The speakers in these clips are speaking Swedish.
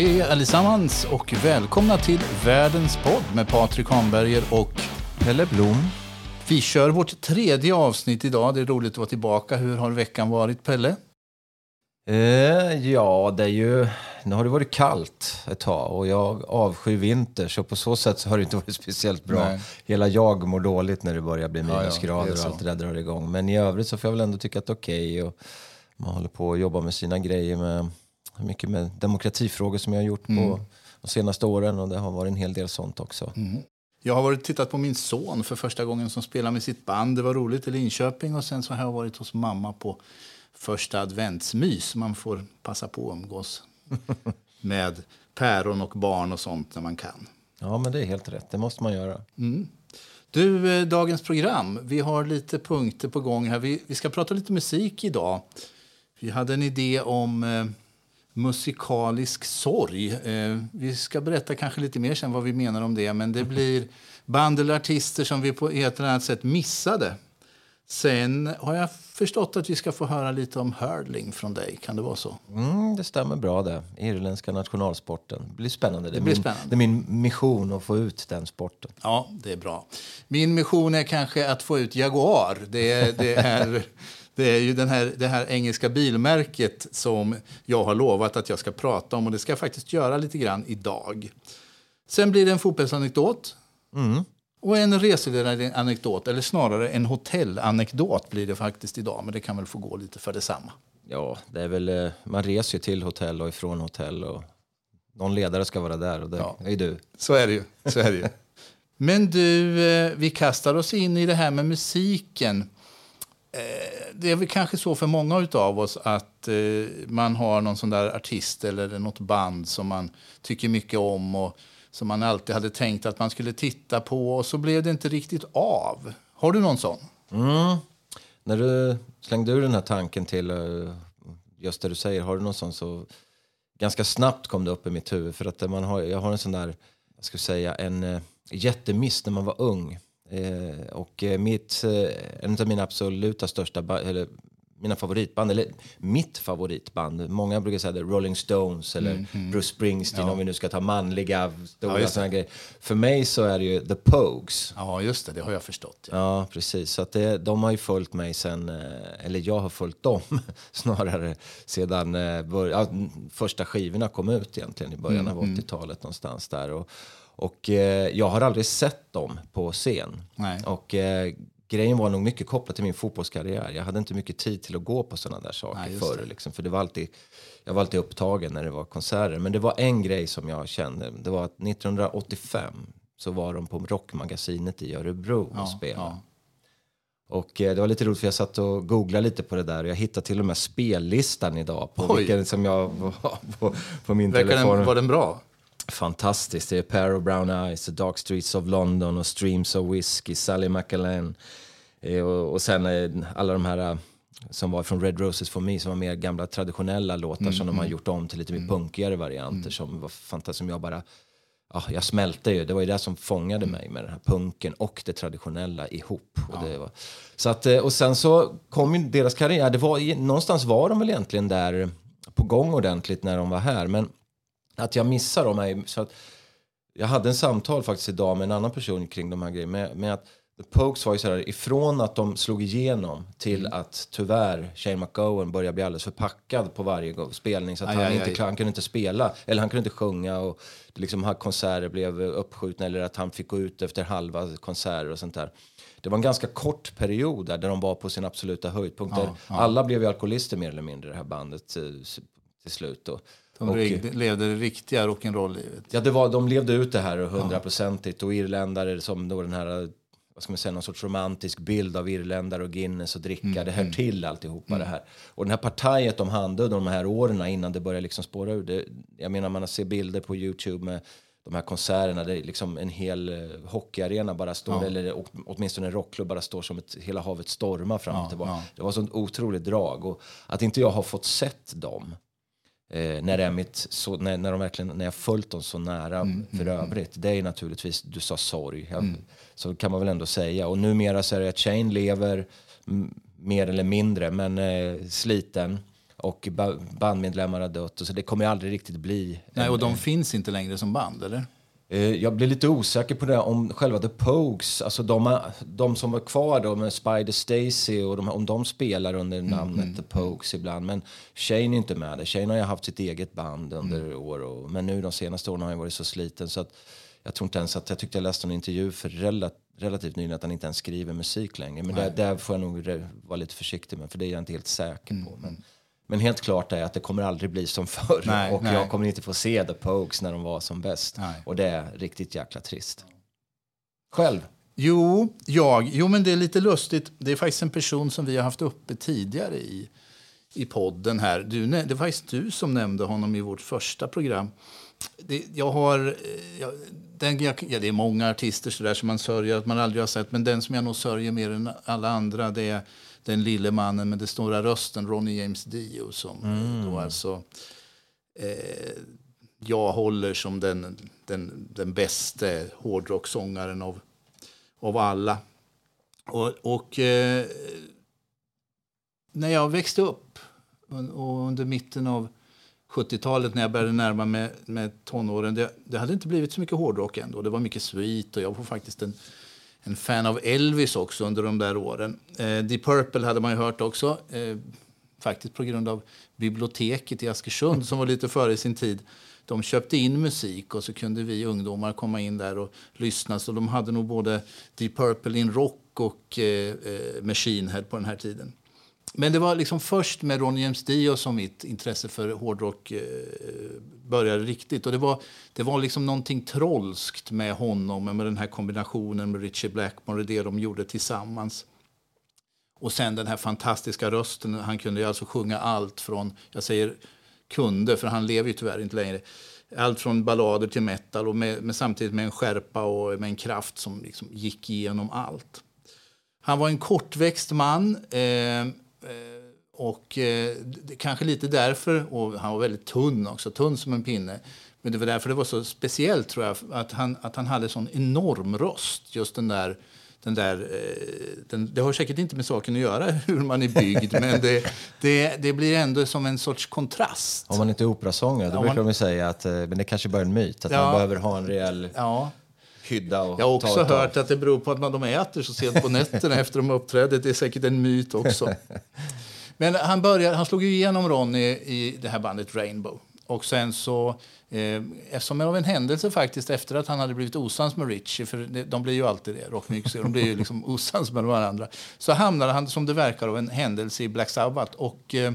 Hej allesammans och välkomna till Världens podd med Patrik Hanberger och Pelle Blom. Vi kör vårt tredje avsnitt idag. Det är roligt att vara tillbaka. Hur har veckan varit, Pelle? Eh, ja, det är ju... Nu har det varit kallt ett tag och jag avskyr vinter så på så sätt så har det inte varit speciellt bra. Nej. Hela jag mår dåligt när det börjar bli Ja, ja, minusgrader det är och allt det där drar igång. Men i övrigt så får jag väl ändå tycka att det är okej och man håller på att jobba med sina grejer med mycket med demokratifrågor som jag har gjort Mm. på de senaste åren och det har varit en hel del sånt också. Jag har varit tittat på min son för första gången som spelar med sitt band. Det var roligt i Linköping. Och sen så har jag varit hos mamma på första adventsmys. Man får passa på att umgås med päron och barn och sånt när man kan. Ja, men det är helt rätt. Det måste man göra. Du, eh, dagens program. Vi har lite punkter på gång här. Vi, vi ska prata lite musik idag. Vi hade en idé om eh, musikalisk sorg. Eh, vi ska berätta kanske lite mer sen vad vi menar om det. Men det blir band eller artister som vi på ett eller annat sätt missade. Sen har jag förstått att vi ska få höra lite om hurling från dig. Kan det vara så? Mm, det stämmer bra det. Irländska nationalsporten. Det blir spännande. Det, är blir min, spännande. Det är min mission att få ut den sporten. Ja, det är bra. Min mission är kanske att få ut Jaguar. Det det är, det är ju den här, det här engelska bilmärket som jag har lovat att jag ska prata om. Och det ska jag faktiskt göra lite grann idag. Sen blir det en fotbollsanekdot. Och en reseanekdot, eller snarare en hotellanekdot blir det faktiskt idag. Men det kan väl få gå lite för detsamma. Ja, det är väl, eh, man reser ju till hotell och ifrån hotell och någon ledare ska vara där och det Ja. är du. Så är det ju. Så är det ju. Men du, eh, vi kastar oss in i det här med musiken. Eh, det är väl kanske så för många av oss att eh, man har någon sån där artist eller något band som man tycker mycket om och som man alltid hade tänkt att man skulle titta på och så blev det inte riktigt av. Har du någon sån? Mm. När du slängde ur den här tanken till eh, just det du säger, har du någon sån så ganska snabbt kom det upp i mitt huvud för att man har, jag har en sån där, jag skulle säga en eh, jättemiss när man var ung. Eh, och eh, mitt, eh, en av mina absoluta största, eller mina favoritband, eller mitt favoritband, många brukar säga det, Rolling Stones eller Bruce Springsteen om vi nu ska ta manliga stora Ja, såna grejer. För mig så är det ju The Pogues. Ja, just det. Det har jag förstått. Ja. Ja, precis. Så att det, de har ju följt mig sen, eh, eller jag har följt dem snarare sedan eh, bör, ja, n- första skivorna kom ut egentligen i början av 80-talet någonstans där. Och, och eh, jag har aldrig sett dem på scen. Nej. Och eh, grejen var nog mycket kopplat till min fotbollskarriär. Jag hade inte mycket tid till att gå på sådana där saker Nej, förr. Liksom, för det var alltid, jag var alltid upptagen när det var konserter. Men det var en grej som jag kände. Det var att 1985 så var de på Rockmagasinet i Örebro och spelade. ja. Och eh, det var lite roligt för jag satt och googlade lite på det där och jag hittade till och med spellistan idag på Oj. vilken som jag var på, på min Verkar telefon. den, var den bra? Fantastiskt. Det är Pair of Brown Eyes, The Dark Streets of London och Streams of Whiskey, Sally McAllen. Eh, och, och sen eh, alla de här eh, som var från Red Roses for Me som var mer gamla traditionella låtar som de har gjort om till lite mer punkigare varianter som var fantastiskt. Som jag bara, ja, jag smälte ju. Det var ju det som fångade mig med den här punken och det traditionella ihop. Och, det var, så att, och sen så kom ju deras karriär, det var, någonstans var de väl egentligen där på gång ordentligt när de var här. Men att jag missar dem är så att jag hade en samtal faktiskt idag med en annan person kring de här grejerna. Med, med att The Pokes var ju så här, ifrån att de slog igenom till Mm. att tyvärr Shane McGowan började bli alldeles för packad på varje spelning så att Aj, han, aj, inte, aj. han kunde inte spela, eller han kunde inte sjunga och det liksom, här konserter blev uppskjutna eller att han fick gå ut efter halva konserter och sånt där. Det var en ganska kort period där, där de var på sin absoluta höjdpunkt. där Alla blev ju alkoholister mer eller mindre det här bandet eh, till slut. Då. De Och- levde det riktiga rock'n'roll-livet. Ja, det var, de levde ut det här hundraprocentigt och irländare som då den här, vad ska man säga, någon sorts romantisk bild av irländare och Guinness och dricka. Det hör till alltihopa det här. Och den här partiet de hade de här åren innan det började liksom spåra ur. Det, jag menar man ser bilder på Youtube med de här konserterna där liksom en hel eh, hockeyarena bara står, eller å- åtminstone en rockklubb bara står som ett, hela havet stormar fram och tillbaka. ja. Det var sånt otroligt drag. Och att inte jag har fått sett dem Eh, när, det är mitt, så, när, när, de verkligen, när jag följt dem så nära för övrigt. Det är naturligtvis, du sa sorg, jag, så kan man väl ändå säga. Och numera så är det att Shane lever mer eller mindre, men eh, sliten. Och ba bandmedlemmar har dött. Och så det kommer aldrig riktigt bli... Nej, en- och de finns inte längre som band, eller? Eh, Jag blir lite osäker på det om själva The Pogues, alltså de, de som var kvar då med Spider Stacy och de, om de spelar under namnet The Pogues ibland. Men Shane är inte med det. Shane har ju haft sitt eget band under år och, men nu de senaste åren har han varit så sliten så att jag tror inte ens att, jag tyckte jag läste en intervju för rela, relativt nyligen att han inte ens skriver musik längre. Men där, där får jag nog vara lite försiktig med för det är jag inte helt säker på. Men, men helt klart är att det kommer aldrig bli som förr Nej, och nej. jag kommer inte få se The Pogues när de var som bäst. Nej. Och det är riktigt jäkla trist. Själv? Jo, jag. Jo, men det är lite lustigt. Det är faktiskt en person som vi har haft uppe tidigare i, i podden här. Du, det var faktiskt du som nämnde honom i vårt första program. Det, jag har... eh, Jag, den, jag, ja, det är många artister så där som man sörjer att man aldrig har sett. Men den som jag nog sörjer mer än alla andra det är den lille mannen med den stora rösten, Ronnie James Dio. Som då alltså eh, jag håller som den, den, den bästa hårdrocksångaren av, av alla. Och, och eh, när jag växte upp och under mitten av 70-talet när jag började närma mig med tonåren, det, det hade inte blivit så mycket hårdrock ändå. Det var mycket sweet och jag var faktiskt en, en fan av Elvis också under de där åren. Eh, Deep Purple hade man ju hört också, eh, faktiskt på grund av biblioteket i Askersund som var lite före sin tid. De köpte in musik och så kunde vi ungdomar komma in där och lyssna. Så de hade nog både Deep Purple in rock och eh, eh Machine Head på den här tiden. Men det var liksom först med Ronny James Dio som mitt intresse för hårdrock eh, började riktigt. Och det var, det var liksom någonting trollskt med honom, med den här kombinationen med Richie Blackmore och det de gjorde tillsammans. Och sen den här fantastiska rösten. Han kunde ju alltså sjunga allt från, jag säger kunde, för han lever ju tyvärr inte längre. Allt från ballader till metal, och med, med samtidigt med en skärpa och med en kraft som liksom gick igenom allt. Han var en kortväxt man. Eh, och eh, kanske lite därför, och han var väldigt tunn också, tunn som en pinne. Men det var därför det var så speciellt tror jag, att han, att han hade sån enorm röst. Just den där, den där eh, den, det har säkert inte med saken att göra hur man är byggd, men det, det, det blir ändå som en sorts kontrast. Om man inte är operasångare, då Ja, brukar man- de säga att, eh, men det kanske bara är en myt, att Ja. man behöver ha en rejäl Ja. Hydda och Jag har också hört att det beror på att man, de äter så sent på nätterna efter de uppträder. Det är säkert en myt också. Men han, började, han slog ju igenom Ronny i det här bandet Rainbow. Och sen så, eh, eftersom av en händelse faktiskt efter att han hade blivit osams med Richie, för de blir ju alltid det, rockmusiker, de blir ju liksom osams med varandra. Så hamnade han, som det verkar, av en händelse i Black Sabbath. Och eh,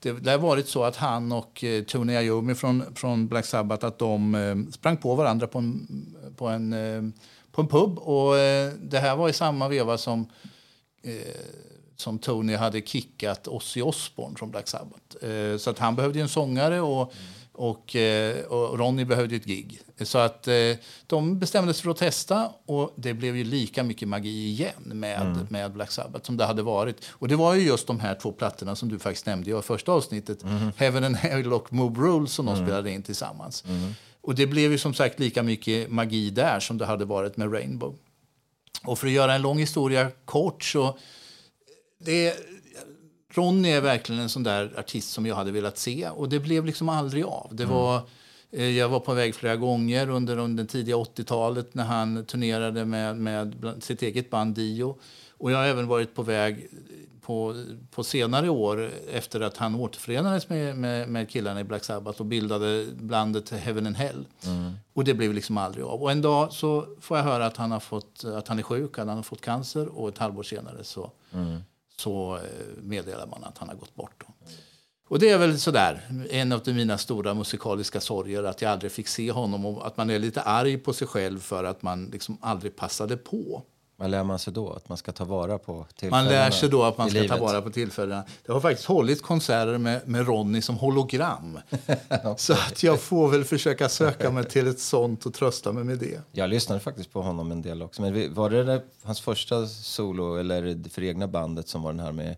det, det har varit så att han och eh, Tony Iommi från, från Black Sabbath, att de eh, sprang på varandra på en, på en, eh, på en pub. Och eh, det här var i samma veva som som Tony hade kickat Ozzy Osbourne från Black Sabbath. Eh, så att han behövde en sångare och, och, eh, och Ronny behövde ett gig. Så att eh, de bestämde sig för att testa och det blev ju lika mycket magi igen med, med Black Sabbath som det hade varit. Och det var ju just de här två plattorna som du faktiskt nämnde i första avsnittet. Heaven and Hell och Move Rules som de spelade in tillsammans. Och det blev ju som sagt lika mycket magi där som det hade varit med Rainbow. Och för att göra en lång historia kort så det, Ronny är verkligen en sån där artist som jag hade velat se och det blev liksom aldrig av. Det var, eh, jag var på väg flera gånger under, under det tidiga 80-talet när han turnerade med, med sitt eget band Dio. Och jag har även varit på väg på, på senare år efter att han återförenades med, med, med killarna i Black Sabbath och bildade bandet Heaven and Hell. Och det blev liksom aldrig av. Och en dag så får jag höra att han, har fått, att han är sjuk, att han har fått cancer och ett halvår senare så så eh, meddelar man att han har gått bort. Då. Och det är väl sådär, en av mina stora musikaliska sorger att jag aldrig fick se honom och att man är lite arg på sig själv för att man liksom aldrig passade på. Vad lär man sig då? Att man ska ta vara på Man tillfällena lär sig då att man ska ta vara på tillfällena. Det har faktiskt hållits konserter med, med Ronny som hologram. Så att jag får väl försöka söka mig till ett sånt och trösta mig med det. Jag lyssnade faktiskt på honom en del också. Men var det där, hans första solo, eller för egna bandet, som var den här med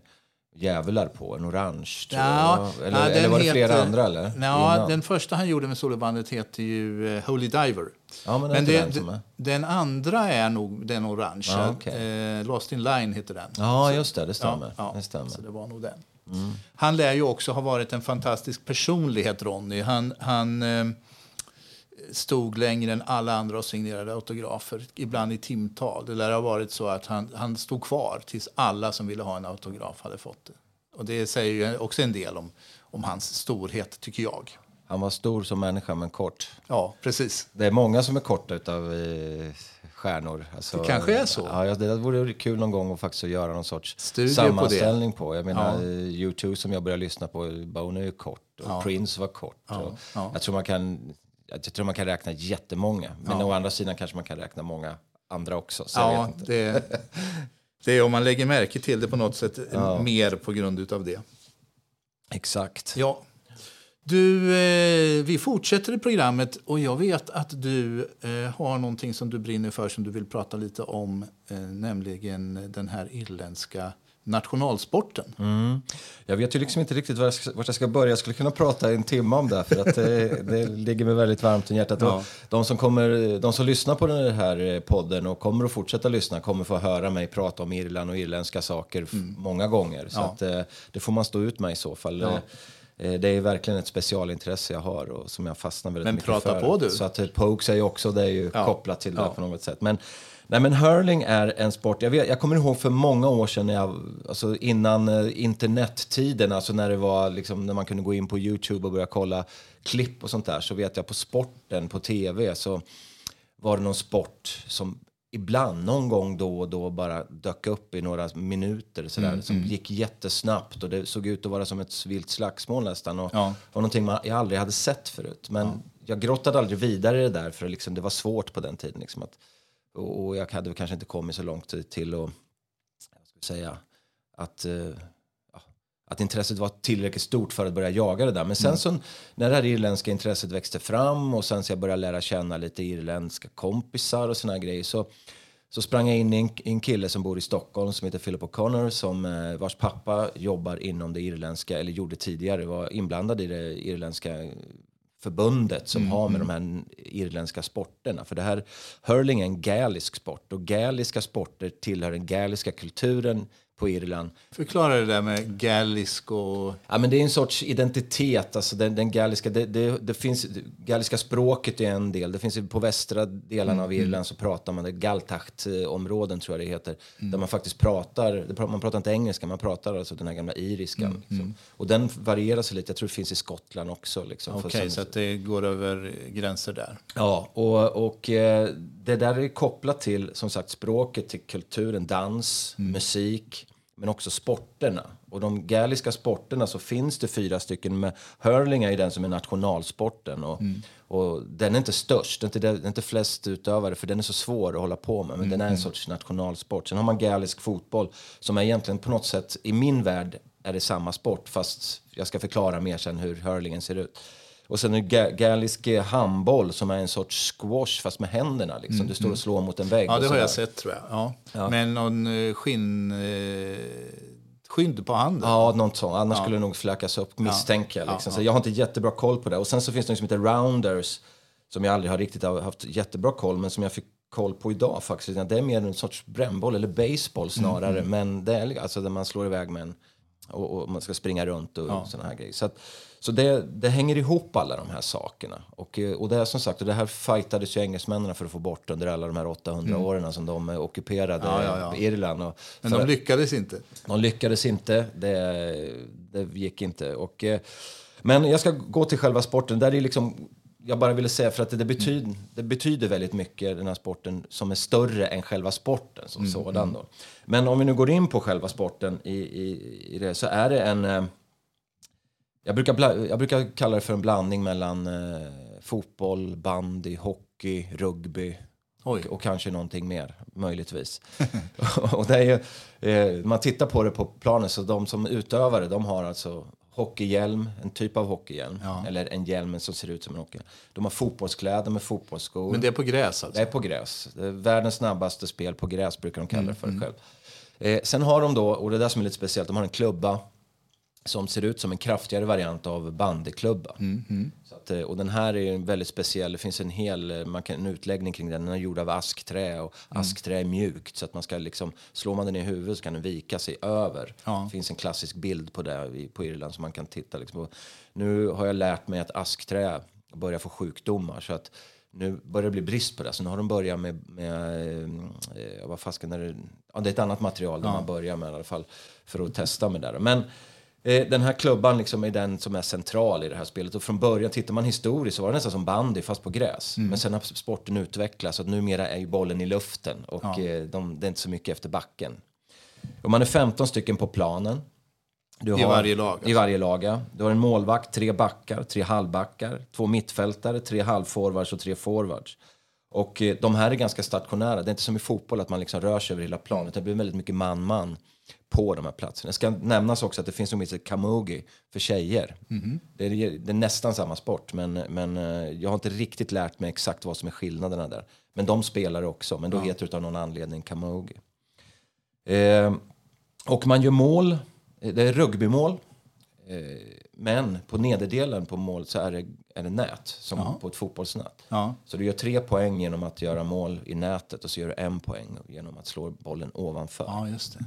djävular på, en orange? tror Ja. Eller, ja, eller var det flera heter- andra? Eller? Ja, den första han gjorde med solobandet heter ju eh, Holy Diver. Ja, men Men det, den som är. den andra är nog den orangea. Ja, okej. eh, Lost in line heter den. Ja, just det, det stämmer. ja, det stämmer. Så det var nog den. Han lär ju också ha varit en fantastisk personlighet, Ronny. Han, han eh, stod längre än alla andra och signerade autografer, ibland i timtal. Det lär ha varit så att han, han stod kvar tills alla som ville ha en autograf hade fått det. Och det säger ju också en del om, om hans storhet, tycker jag. Han var stor som människa, men kort. Ja, precis. Det är många som är korta utav eh, stjärnor. Alltså, Det kanske är så. Ja, det vore kul någon gång att faktiskt göra någon sorts Studie på det. sammanställning på. Jag menar, Ja. eh, U2 som jag började lyssna på, Bono är kort och Ja. Prince var kort. Ja. Jag, tror man kan, jag tror man kan räkna jättemånga. Men Ja. å andra sidan kanske man kan räkna många andra också. Ja, det, det är om man lägger märke till det på något sätt mer på grund av det. Exakt. Ja. Du, eh, vi fortsätter i programmet och jag vet att du eh, har någonting som du brinner för som du vill prata lite om, eh, nämligen den här irländska nationalsporten. Mm. Jag vet ju liksom inte riktigt var jag ska, vart jag ska börja. Jag skulle kunna prata en timme om det, för att det, det ligger mig väldigt varmt om hjärtat. Ja. De, som kommer, de som lyssnar på den här podden och kommer att fortsätta lyssna kommer få höra mig prata om Irland och irländska saker f- många gånger. Så Ja. att, eh, det får man stå ut med i så fall. Ja. Eh, Det är verkligen ett specialintresse jag har och som jag fastnar väldigt Men mycket prata för. på, du. Så att eh, Pokes är ju också, det är ju Ja. kopplat till det på något sätt. Men, nej, men hurling är en sport, jag, vet, jag kommer ihåg för många år sedan, när jag, alltså innan eh, internettiden, alltså när, det var, liksom, när man kunde gå in på Youtube och börja kolla klipp och sånt där, så vet jag på sporten på tv så var det någon sport som ibland, någon gång då och då bara dök upp i några minuter sådär, Mm, som gick jättesnabbt och det såg ut att vara som ett vilt slagsmål nästan. Och, Ja. var någonting man, jag aldrig hade sett förut. Men jag grottade aldrig vidare i det där för liksom, det var svårt på den tiden. Liksom, att, och, och jag hade kanske inte kommit så långt till, att, säga, att, eh, att intresset var tillräckligt stort för att börja jaga det där. Men sen så, när det här irländska intresset växte fram och sen så jag började lära känna lite irländska kompisar och såna här grejer så så sprang jag in i en, en kille som bor i Stockholm som heter Philip O'Connor som eh, vars pappa jobbar inom det irländska, eller gjorde tidigare, var inblandad i det irländska förbundet som har med de här irländska sporterna. För det här, hurling är en gaelisk sport och gaeliska sporter tillhör den gaeliska kulturen på Irland. Förklara det där med gallisk och... Ja, men det är en sorts identitet. Alltså den, den galliska, det, det, det finns, det galliska språket är en del. Det finns på västra delarna av Irland så pratar man det. Galtacht-områden tror jag det heter. Där man faktiskt pratar, man pratar inte engelska, man pratar alltså den här gamla iriskan. Liksom. Och den varierar sig lite. Jag tror det finns i Skottland också. Liksom, Okej, som- så att det går över gränser där. Ja, och, och eh, det där är kopplat till som sagt språket, till kulturen, dans, musik, men också sporterna. Och de gaeliska sporterna så finns det fyra stycken. Med hurling är den som är nationalsporten. Och, och den är inte störst, inte, det är inte flest utövare för den är så svår att hålla på med. Men den är en sorts nationalsport. Sen har man gaelisk fotboll som är egentligen på något sätt, i min värld, är det samma sport. Fast jag ska förklara mer sen hur hurlingen ser ut. Och sen är det ga- gaelisk eh, handboll som är en sorts squash fast med händerna. Liksom. Du står och slår mot en vägg. Ja, det har jag sett tror jag. Ja. Men någon eh, skinn... Eh, skydd på handen? Ja, något sånt. Annars skulle det nog fläkas upp, misstänker jag. Liksom. Så jag har inte jättebra koll på det. Och sen så finns det något som heter rounders som jag aldrig har riktigt haft jättebra koll men som jag fick koll på idag faktiskt. Det är mer en sorts brännboll eller baseball snarare. Men det är alltså där man slår iväg med en och, och man ska springa runt och ja. såna här grejer. Så, att, så det, det hänger ihop alla de här sakerna. Och, eh, och det är som sagt, och det här fightades ju engelsmännen för att få bort under alla de här 800 åren som de eh, ockuperade Ja, ja, ja. Irland. Och Men de lyckades inte. de lyckades inte, det, det gick inte. Och, eh, men jag ska gå till själva sporten. Där är liksom, jag bara ville säga för att det, betyder, det betyder väldigt mycket, den här sporten, som är större än själva sporten som sådan. Då. Men om vi nu går in på själva sporten i, i, i det, så är det en... Jag, brukar jag brukar kalla det för en blandning mellan eh, fotboll, bandy, hockey, rugby, Oj. och kanske någonting mer, möjligtvis. och det är ju, eh, man tittar på det på planen, så de som utövare, de har alltså hockeyhjälm, en typ av hockeyhjälm, Ja. eller en hjälm som ser ut som en hockey. De har fotbollskläder med fotbollsskor. Men det är på gräs Det alltså? är på gräs. Det är världens snabbaste spel på gräs brukar de kalla det Mm, för själv. Eh, sen har de då, och det är det som är lite speciellt, de har en klubba som ser ut som en kraftigare variant av bandyklubba. Så att, eh, och den här är en väldigt speciell, det finns en hel eh, man kan, en utläggning kring den. Den är gjord av askträ och askträ är mjukt så att man ska liksom, slår man den i huvudet så kan den vika sig över. Det finns en klassisk bild på det i- på Irland som man kan titta liksom på. Nu har jag lärt mig att askträ börjar få sjukdomar så att nu börjar det bli brist på det. Så nu har de börjat med, med eh, vad fasken är det? Ja, det är ett annat material där man börjar med i alla fall för att testa med det. Men eh, den här klubban liksom är den som är central i det här spelet. Och från början, tittar man historiskt så var det nästan som bandy fast på gräs. Men sen har sporten utvecklats så att numera är ju bollen i luften och eh, de, det är inte så mycket efter backen. Och man är 15 stycken på planen. Du I varje lag, alltså? I varje lag, ja. Du har en målvakt, tre backar, tre halvbackar, två mittfältare, tre halvforwards och tre forwards. Och eh, de här är ganska stationära. Det är inte som i fotboll att man liksom rör sig över hela planen. Det blir väldigt mycket man-man på de här platserna. Det ska nämnas också att det finns något som kamugi för tjejer. Det, är, det är nästan samma sport, men, men eh, jag har inte riktigt lärt mig exakt vad som är skillnaderna där. Men de spelar också, men då heter det av någon anledning kamugi. Eh, och man gör mål. Det är rugbymål. Eh, men på nederdelen på mål så är det, är det nät, som på ett fotbollsnät. Ja. Så du gör tre poäng genom att göra mål i nätet och så gör du en poäng genom att slå bollen ovanför. ja, just det.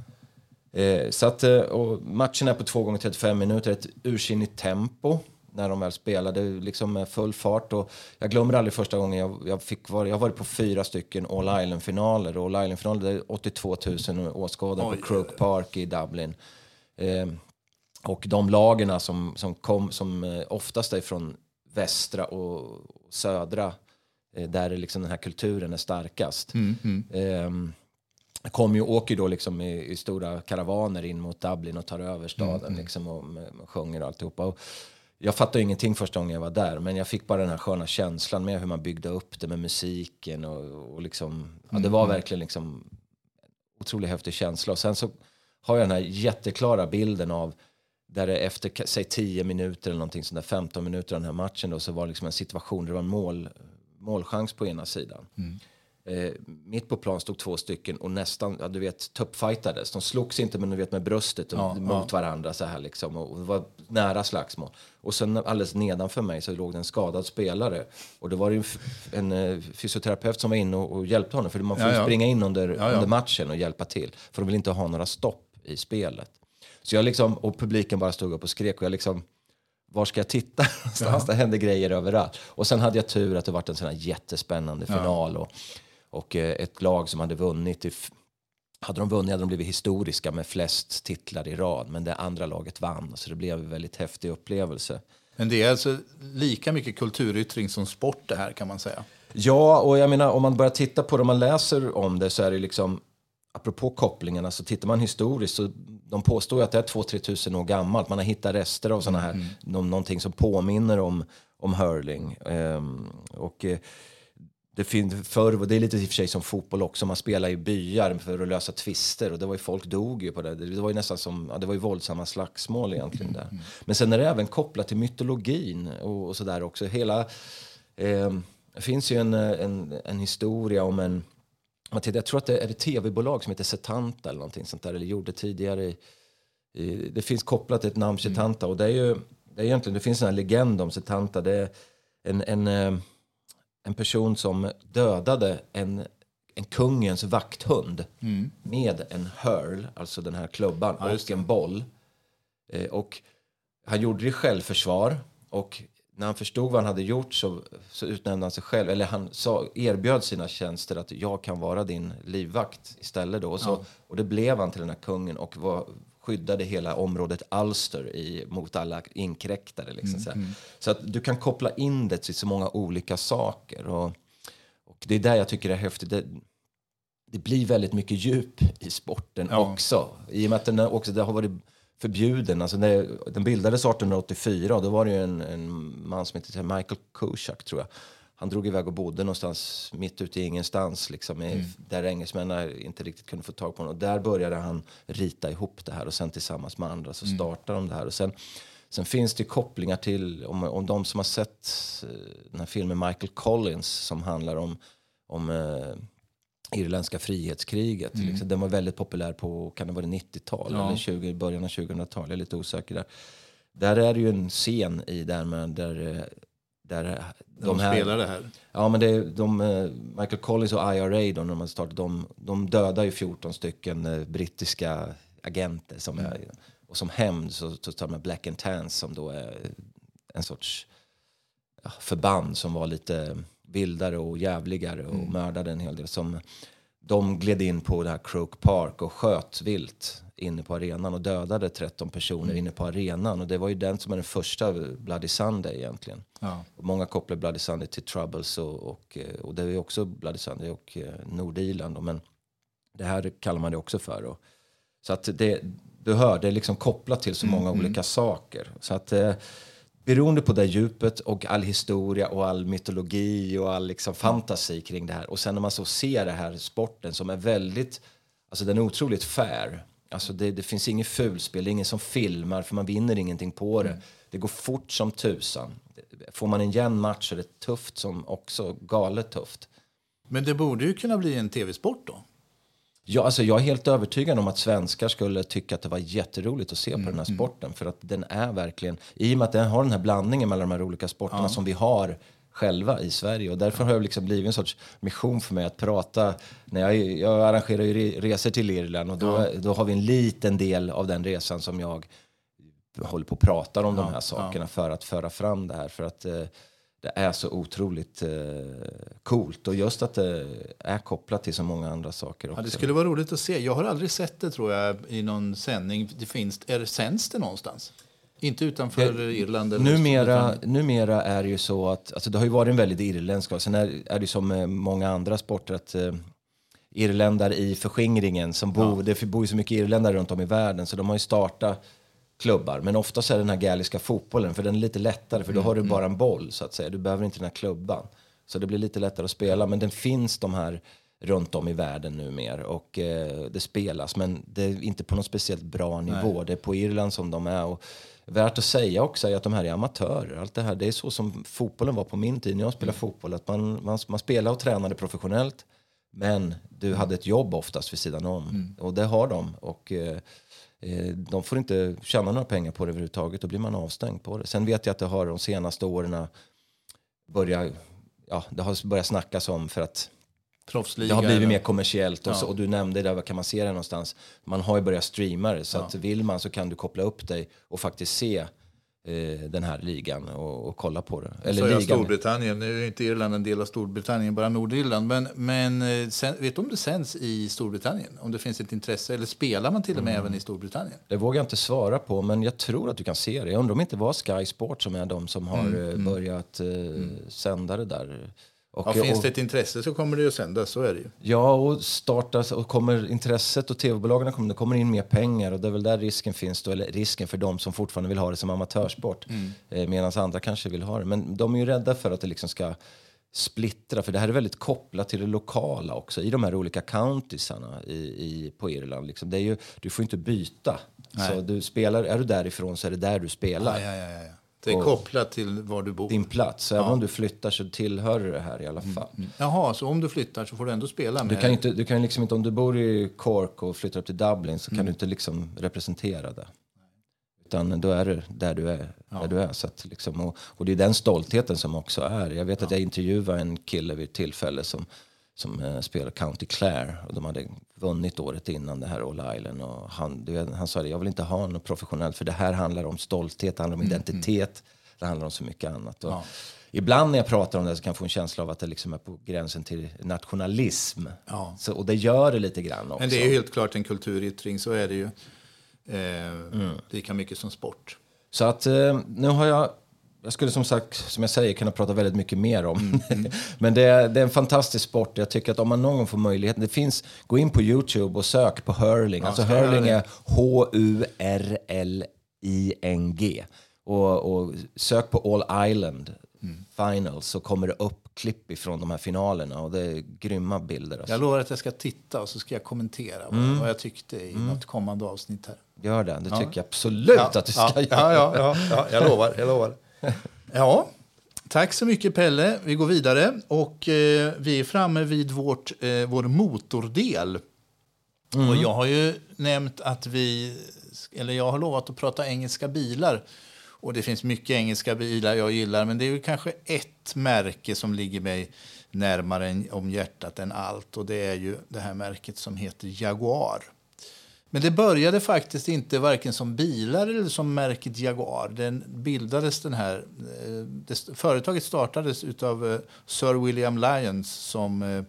Eh, så att, eh, och matchen är på 2 gånger 35 minuter, ett ursinnigt tempo när de väl spelade liksom med full fart. Och jag glömmer aldrig första gången jag, jag fick vara, jag har varit på fyra stycken All Island-finaler. All Island-finaler det är 82 000 åskådare på Croke Park i Dublin. Eh, och de lagerna som, som kom, som eh, oftast är från västra och södra, eh, där är liksom den här kulturen är starkast. Ehm, kommer ju åker då liksom i, i stora karavaner in mot Dublin och tar över staden liksom och med, med sjunger och alltihopa. Och jag fattade ingenting första gången jag var där, men jag fick bara den här sköna känslan med hur man byggde upp det med musiken och, och liksom, ja, det var verkligen liksom otroligt häftig känsla. Och sen så har jag den här jätteklara bilden av där det efter, säg 10 minuter eller någonting sånt där, 15 minuter av den här matchen då, så var det liksom en situation där det var en mål, målchans på ena sidan. Eh, mitt på plan stod två stycken och nästan, ja, du vet, tuppfightades. De slogs inte men du vet med bröstet och, mot varandra så här liksom. Och, och det var nära slagsmål. Och sen alldeles nedanför mig så låg det en skadad spelare. Och då var det en, en eh, fysioterapeut som var inne och, och hjälpte honom. För man får Ja, ja. springa in under, Ja, ja. under matchen och hjälpa till. För de vill inte ha några stopp i spelet. Så jag liksom, och publiken bara stod upp och skrek och jag liksom var ska jag titta någonstans? Det hände grejer överallt. Och sen hade jag tur att det varit en sån här jättespännande final. Och, och eh, ett lag som hade vunnit, hade de vunnit hade de blivit historiska med flest titlar i rad. Men det andra laget vann, så det blev en väldigt häftig upplevelse. Men det är alltså lika mycket kulturyttring som sport det här kan man säga. Ja, och jag menar om man börjar titta på det, om man läser om det så är det liksom Apropå kopplingarna, så tittar man historiskt så de påstår ju att det är 2-3 tusen år gammalt. Man har hittat rester av såna här, nå- någonting som påminner om, om hurling. Ehm, och eh, det, fin- förr, och det är lite i och för sig som fotboll också, man spelar i byar för att lösa tvister och det var ju, folk dog ju på det. Det var ju nästan som, ja, det var ju våldsamma slagsmål egentligen där. Men sen är det även kopplat till mytologin och, och sådär också. Hela, ehm, det finns ju en, eh, en, en historia om en, jag tror att det är ett tv-bolag som heter Setanta eller någonting sånt där, eller gjorde tidigare. I, i, det finns kopplat till ett namn Setanta och det är ju, det är egentligen, det finns en legend om Setanta. Det är en, en, eh, en person som dödade en, en kungens vakthund med en hurl, alltså den här klubban, och en boll. Eh, och han gjorde det i självförsvar och när han förstod vad han hade gjort så, så utnämnde han sig själv, eller han sa, erbjöd sina tjänster att jag kan vara din livvakt istället då. Och, så, och det blev han till den här kungen och var, skyddade hela området Ulster i, mot alla inkräktare. Liksom, så här. så att du kan koppla in det till så många olika saker. Och, och det är där jag tycker det är häftigt. Det, det blir väldigt mycket djup i sporten Ja. också. I och med att den också det har varit förbjuden. Alltså det, den bildades 1884 och då var det en, en man som hette Michael Kushak tror jag. Han drog iväg och bodde någonstans mitt ute i ingenstans liksom, i, där engelsmännen inte riktigt kunde få tag på honom. Och där började han rita ihop det här och sen tillsammans med andra så startade de det här. Och sen, sen finns det kopplingar till, om, om de som har sett eh, den här filmen Michael Collins som handlar om, om eh, irländska frihetskriget. Mm. Liksom. Den var väldigt populär på kan det vara 90-tal Ja. eller 20, början av 2000-tal. Jag är lite osäker där. Där är det ju en scen i där med där, eh, där De, spelar det här. Ja, men det är de, eh, Michael Collins och IRA då, när de startade, de, de dödar ju 14 stycken eh, brittiska agenter som är, och som hämnd så, så tar de Black and Tans som då är en sorts ja, förband som var lite vildare och jävligare och mördade en hel del. Som, de gled in på det här Croke Park och sköt vilt inne på arenan och dödade 13 personer inne på arenan. Och det var ju den som är den första Bloody Sunday egentligen. Ja. Och många kopplar Bloody Sunday till Troubles och, och, eh, och det är också Bloody Sunday och eh, Nordirland. Men det här kallar man det också för. Och, så att det, du hör, det är liksom kopplat till så många olika saker. Så att eh, beroende på det djupet och all historia och all mytologi och all liksom fantasi kring det här. Och sen när man så ser det här sporten som är väldigt, alltså den är otroligt fair. Alltså det, det finns inget fulspel, det är ingen som filmar för man vinner ingenting på det. Det går fort som tusan. Får man en jämn match så är det tufft som också galet tufft. Men det borde ju kunna bli en tv-sport då. Ja, alltså jag är helt övertygad om att svenskar skulle tycka att det var jätteroligt att se på Mm, den här sporten. För att den är verkligen, i och med att den har den här blandningen mellan de här olika sporterna som vi har själva i Sverige. Och därför har det liksom blivit en sorts mission för mig att prata. När jag, jag arrangerar ju re- resor till Irland och då, då har vi en liten del av den resan som jag håller på och pratar om de här sakerna för att föra fram det här. För att eh, det är så otroligt eh, coolt och just att det är kopplat till så många andra saker också. Ja, det skulle vara roligt att se. Jag har aldrig sett det tror jag i någon sändning. Det finns, är det sänds det någonstans? Inte utanför Irland? Eller Numera, numera är det ju så att, alltså det har ju varit en väldigt irländsk, och sen är, är det som många andra sporter att eh, irländare i förskingringen som bor, det bor ju så mycket irländare runt om i världen så de har ju startat klubbar. Men oftast är det den här gaeliska fotbollen för den är lite lättare för då har du bara en boll så att säga. Du behöver inte den här klubban. Så det blir lite lättare att spela. Men den finns de här runt om i världen numera och eh, det spelas men det är inte på någon speciellt bra nivå. Det är på Irland som de är. Och värt att säga också är att de här är amatörer. Allt det här, det är så som fotbollen var på min tid när jag spelade fotboll. Att man, man, man spelade och tränade professionellt men du hade ett jobb oftast vid sidan om. Och det har de. Och eh, eh, de får inte tjäna några pengar på det överhuvudtaget. Då blir man avstängd på det. Sen vet jag att det har de senaste åren börjat, ja, det har börjat snackas om för att Proffsliga? det har blivit mer kommersiellt. Och, så, och du nämnde där, var kan man se det någonstans? Man har ju börjat streama det. Så att vill man så kan du koppla upp dig och faktiskt se eh, den här ligan och, och kolla på det. Eller Så ligan. Storbritannien. Nu är inte Irland en del av Storbritannien, bara Nordirland. Men, men eh, sen, vet du om det sänds i Storbritannien? Om det finns ett intresse? Eller spelar man till och med även i Storbritannien? Det vågar jag inte svara på, men jag tror att du kan se det. Jag undrar om det inte var Sky Sport som är de som har Mm, eh, börjat eh, sända det där. Och, Ja, finns och, det ett intresse så kommer det att sändas, så är det ju. Ja, och startas och kommer intresset och tv-bolagen kommer, det kommer in mer pengar och det är väl där risken finns då, eller risken för de som fortfarande vill ha det som amatörsport. Mm. Eh, Medan andra kanske vill ha det. Men de är ju rädda för att det liksom ska splittra, för det här är väldigt kopplat till det lokala också i de här olika countiesarna i, i, på Irland. Liksom. Det är ju, du får inte byta. Så du spelar, är du därifrån så är det där du spelar. Ja, ja, ja. Det är kopplat till var du bor. Din plats. Även om du flyttar så tillhör du det här i alla Mm, fall. Jaha, så om du flyttar så får du ändå spela med... Du kan inte, du kan liksom inte, om du bor i Cork och flyttar upp till Dublin så Mm. kan du inte liksom representera det. Utan då är du där du är. Där du är så att liksom, och, och det är den stoltheten som också är. Jag vet att jag intervjuade en kille vid ett tillfälle som, som eh, spelar County Clare. Och de hade vunnit året innan det här All Island. Och han, du han sa det, jag vill inte ha något professionellt för det här handlar om stolthet, det handlar om identitet. Det handlar om så mycket annat. Och Ibland när jag pratar om det så kan jag få en känsla av att det liksom är på gränsen till nationalism. Ja. Så, och det gör det lite grann också. Men det är helt klart en kulturyttring, så är det ju. Eh, Mm. Lika mycket som sport. Så att eh, nu har jag, jag skulle som sagt, som jag säger, kunna prata väldigt mycket mer om. Men det är, det är en fantastisk sport. Jag tycker att om man någon gång får möjligheten, det finns, gå in på Youtube och sök på hurling. alltså ska jag hurling är H-U-R-L-I-N-G. Och, och sök på All Island Finals så kommer det upp klipp ifrån de här finalerna och det är grymma bilder. Alltså. Jag lovar att jag ska titta och så ska jag kommentera vad, Mm. vad jag tyckte i något kommande avsnitt här. Gör det, det tycker jag absolut att du ska ja, göra. ja, ja, ja, ja, jag lovar. Jag lovar. Ja, Tack så mycket Pelle. Vi går vidare och eh, vi är framme vid vårt, eh, vår motordel. Mm. Och jag har ju nämnt att vi, eller jag har lovat att prata engelska bilar. Och det finns mycket engelska bilar jag gillar, men det är ju kanske ett märke som ligger mig närmare om hjärtat än allt. Och det är ju det här märket som heter Jaguar. Men det började faktiskt inte varken som bilar eller som märket Jaguar. Den bildades den här, eh, det, företaget startades av eh, Sir William Lyons som eh,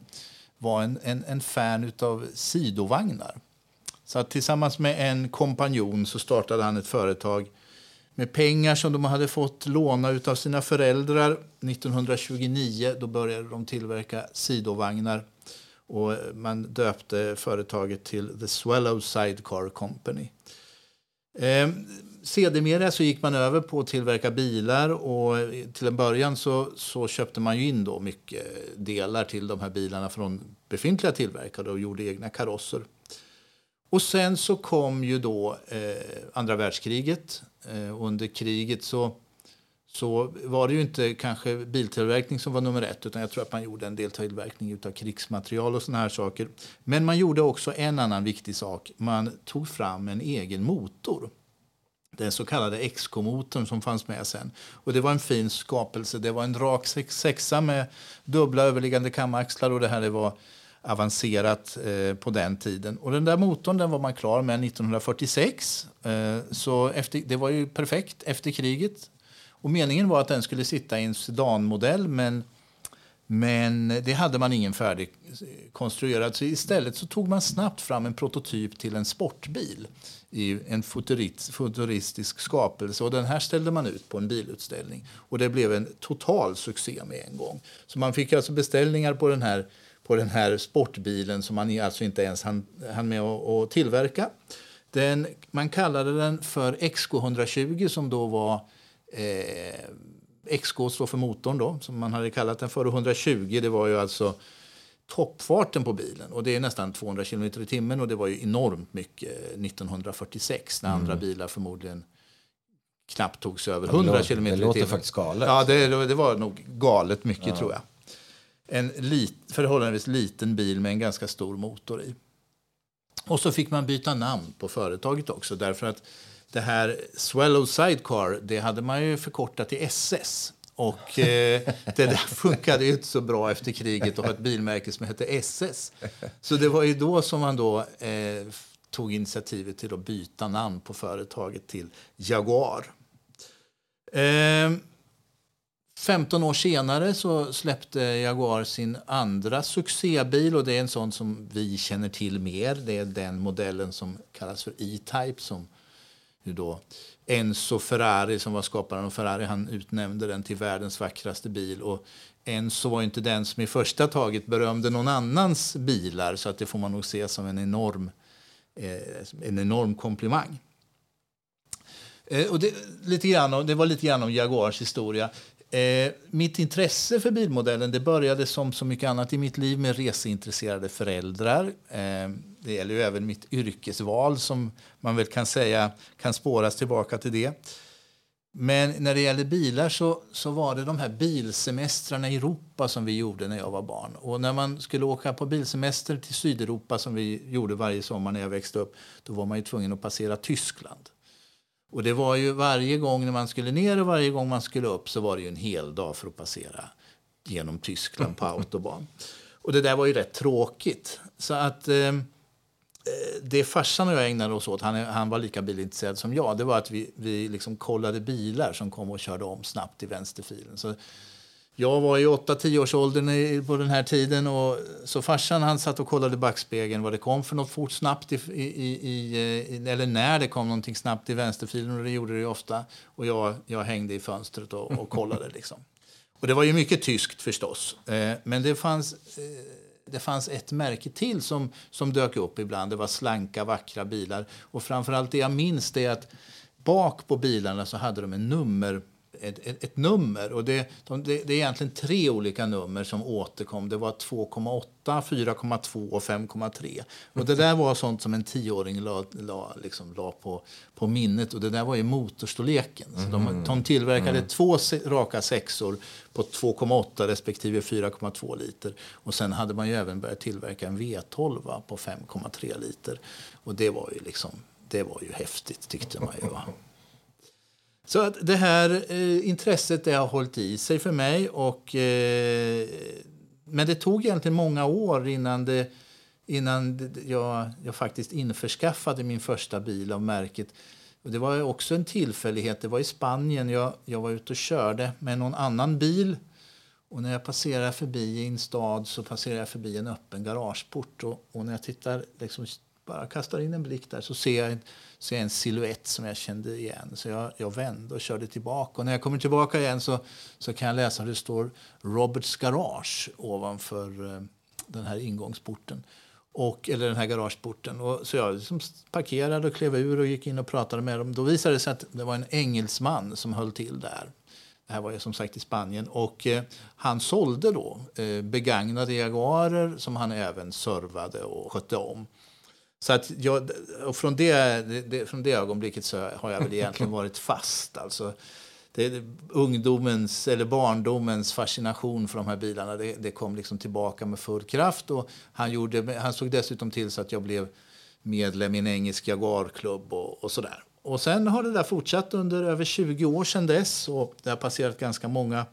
var en, en, en fan av sidovagnar. Så att tillsammans med en kompanjon så startade han ett företag med pengar som de hade fått låna av sina föräldrar. 1929 då började de tillverka sidovagnar och man döpte företaget till The Swallow Sidecar Company. Eh, sedermera så gick man över på att tillverka bilar och till en början så, så köpte man in då mycket delar till de här bilarna från befintliga tillverkare och gjorde egna karosser. Och sen så kom ju då eh, andra världskriget. Eh, under kriget så så var det ju inte kanske biltillverkning som var nummer ett utan jag tror att man gjorde en del tillverkning av krigsmaterial och såna här saker. Men man gjorde också en annan viktig sak. Man tog fram en egen motor. Den så kallade XK-motorn som fanns med sen. Och det var en fin skapelse. Det var en rak sexa med dubbla överliggande kamaxlar och det här var avancerat eh, på den tiden. Och den där motorn den var man klar med 1946. Eh, så efter, det var ju perfekt efter kriget. Och meningen var att den skulle sitta i en sedanmodell men, men det hade man ingen färdig eh, konstruerad. Så istället så tog man snabbt fram en prototyp till en sportbil i en futuristisk skapelse. Och den här ställde man ut på en bilutställning. Och det blev en total succé med en gång. Så man fick alltså beställningar på den här, på den här sportbilen som man alltså inte ens hann, hann med att tillverka. Den, man kallade den för XK120 som då var Eh, XK står för motorn då, som man hade kallat den för. 120 det var ju alltså toppfarten på bilen. Och det är nästan 200 km i timmen och det var ju enormt mycket 1946 när mm. andra bilar förmodligen knappt tog sig över 100 km i timmen. Det låter faktiskt galet. Ja, det, det var nog galet mycket ja. tror jag. En lit, förhållandevis liten bil med en ganska stor motor i. Och så fick man byta namn på företaget också därför att det här Swallow Sidecar det hade man ju förkortat till SS. Och eh, det där funkade ju inte så bra efter kriget att ha ett bilmärke som hette SS. Så det var ju då som man då eh, tog initiativet till att byta namn på företaget till Jaguar. Eh, 15 år senare så släppte Jaguar sin andra succébil och det är en sån som vi känner till mer. Det är den modellen som kallas för E-Type som då Enzo Ferrari, som var skaparen av Ferrari, han utnämnde den till världens vackraste bil. Och Enzo var inte den som i första taget berömde någon annans bilar så att det får man nog se som en enorm, eh, en enorm komplimang. Eh, och det, lite grann, det var lite grann om Jaguars historia. Eh, mitt intresse för bilmodellen det började som så mycket annat i mitt liv med reseintresserade föräldrar. Eh, det gäller ju även mitt yrkesval som man väl kan säga kan spåras tillbaka till det. Men när det gäller bilar så, så var det de här bilsemestrarna i Europa som vi gjorde när jag var barn. Och när man skulle åka på bilsemester till Sydeuropa som vi gjorde varje sommar när jag växte upp, då var man ju tvungen att passera Tyskland. Och det var ju varje gång när man skulle ner och varje gång man skulle upp så var det ju en hel dag för att passera genom Tyskland på autobahn. Och det där var ju rätt tråkigt. Så att eh, eh det farsan och jag ägnade oss åt, han, han var lika bilintresserad som jag, det var att vi, vi liksom kollade bilar som kom och körde om snabbt i vänsterfilen. Så jag var i 8-10 års åldern på den här tiden och så farsan han satt och kollade backspegeln vad det kom för något fort snabbt i, i, i, eh, eller när det kom någonting snabbt i vänsterfilen och det gjorde det ofta och jag, jag hängde i fönstret och, och kollade liksom. Och det var ju mycket tyskt förstås, eh, men det fanns eh, det fanns ett märke till som, som dök upp ibland. Det var slanka, vackra bilar. Och framförallt det jag minns är att bak på bilarna så hade de en nummer ett, ett, ett nummer. Och det, de, det, det, är egentligen tre olika nummer som återkom. Det var 2,8, 4,2 och 5,3. Och det där var sånt som en tioåring la, la, liksom, la på, på minnet. Och det där var ju motorstorleken. Så de, mm. de tillverkade mm. två raka sexor på 2,8 respektive 4,2 liter. Och sen hade man ju även börjat tillverka en V12 på 5,3 liter. Och det var ju liksom det var ju häftigt tyckte man ju. Va? Så att det här eh, intresset det har hållit i sig för mig. Och, eh, men det tog egentligen många år innan, det, innan jag, jag faktiskt införskaffade min första bil av märket. Och det var också en tillfällighet. Det var i Spanien. Jag, jag var ute och körde med någon annan bil. Och när jag passerar förbi en stad så passerar jag förbi en öppen garageport. Och, och när jag tittar liksom, bara kastar in en blick där så ser jag, en, ser jag en siluett som jag kände igen. Så jag, jag vände och körde tillbaka. Och när jag kommer tillbaka igen så, så kan jag läsa att det står Roberts Garage ovanför eh, den här ingångsporten. Och, eller den här garageporten. Och, så jag liksom parkerade och klev ur och gick in och pratade med dem. Då visade det sig att det var en engelsman som höll till där. Det här var jag som sagt i Spanien. Och eh, han sålde då eh, begagnade Jaguarer som han även servade och skötte om. Så att jag, och från, det, det, från det ögonblicket så har jag väl egentligen varit fast. Alltså, det, ungdomens eller barndomens fascination för de här bilarna det, det, kom liksom tillbaka med full kraft. Och han, gjorde, han såg dessutom till så att jag blev medlem i en engelsk Jaguarklubb och, och sådär. Och sen har det där fortsatt under över 20 år sedan dess. Och det har passerat ganska många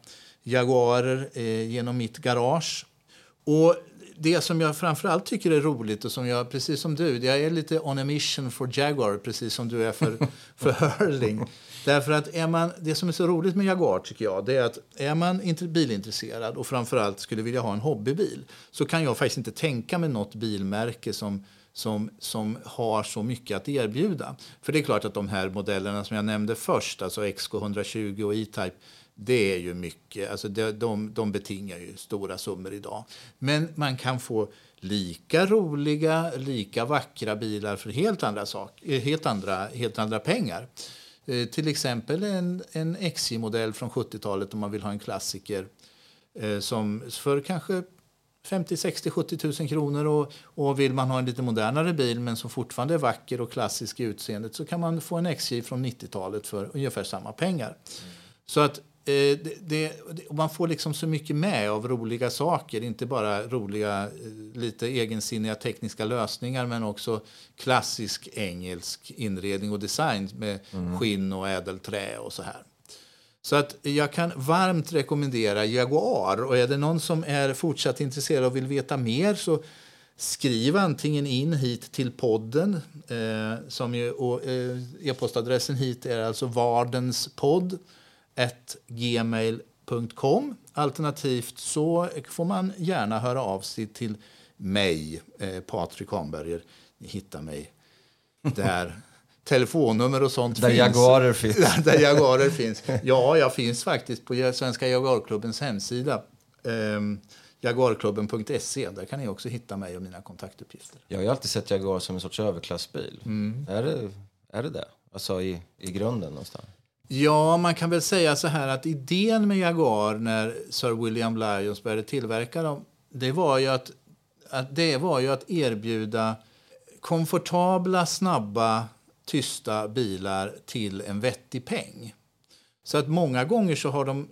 Jaguarer eh, genom mitt garage. Och det som jag framförallt tycker är roligt och som jag, precis som du, jag är lite on a mission for Jaguar, precis som du är för, för Hurling. Därför att är man, det som är så roligt med Jaguar tycker jag, det är att är man inte bilintresserad och framförallt skulle vilja ha en hobbybil så kan jag faktiskt inte tänka mig något bilmärke som som, som har så mycket att erbjuda. För det är klart att de här modellerna som jag nämnde först, alltså XK120 och E-Type, det är ju mycket. Alltså de, de, de betingar ju stora summor idag. Men man kan få lika roliga, lika vackra bilar för helt andra, sak, eh, helt andra, helt andra pengar. Eh, till exempel en, en XJ-modell från 70-talet om man vill ha en klassiker eh, som för kanske 50, 60, 70 000 kronor. Och, och vill man ha en lite modernare bil men som fortfarande är vacker och klassisk i utseendet så kan man få en XJ från 90-talet för ungefär samma pengar. Mm. Så att det, det, man får liksom så mycket med av roliga saker. Inte bara roliga, eh, lite egensinniga tekniska lösningar men också klassisk engelsk inredning och design med mm. skinn och ädelträ och så här. Så att jag kan varmt rekommendera Jaguar. Och är det någon som är fortsatt intresserad och vill veta mer så skriv antingen in hit till podden. Eh, som ju, och, eh, e-postadressen hit är alltså vardenspodd gmail.com. Alternativt så får man gärna höra av sig till mig, eh, Patrik Hamberger. Ni hittar mig där. Telefonnummer och sånt där finns. Jaguarer finns. där Jaguarer finns. Ja, jag finns faktiskt på Svenska Jaguarklubbens hemsida. Um, Jaguarklubben.se. Där kan ni också hitta mig och mina kontaktuppgifter. Jag har alltid sett Jaguar som en sorts överklassbil. Mm. Är, det, är det det? Alltså i, i grunden någonstans? Ja, man kan väl säga så här att idén med Jaguar när Sir William Lyons började tillverka dem, det var ju att, att, det var ju att erbjuda komfortabla, snabba, tysta bilar till en vettig peng. Så att många gånger så har de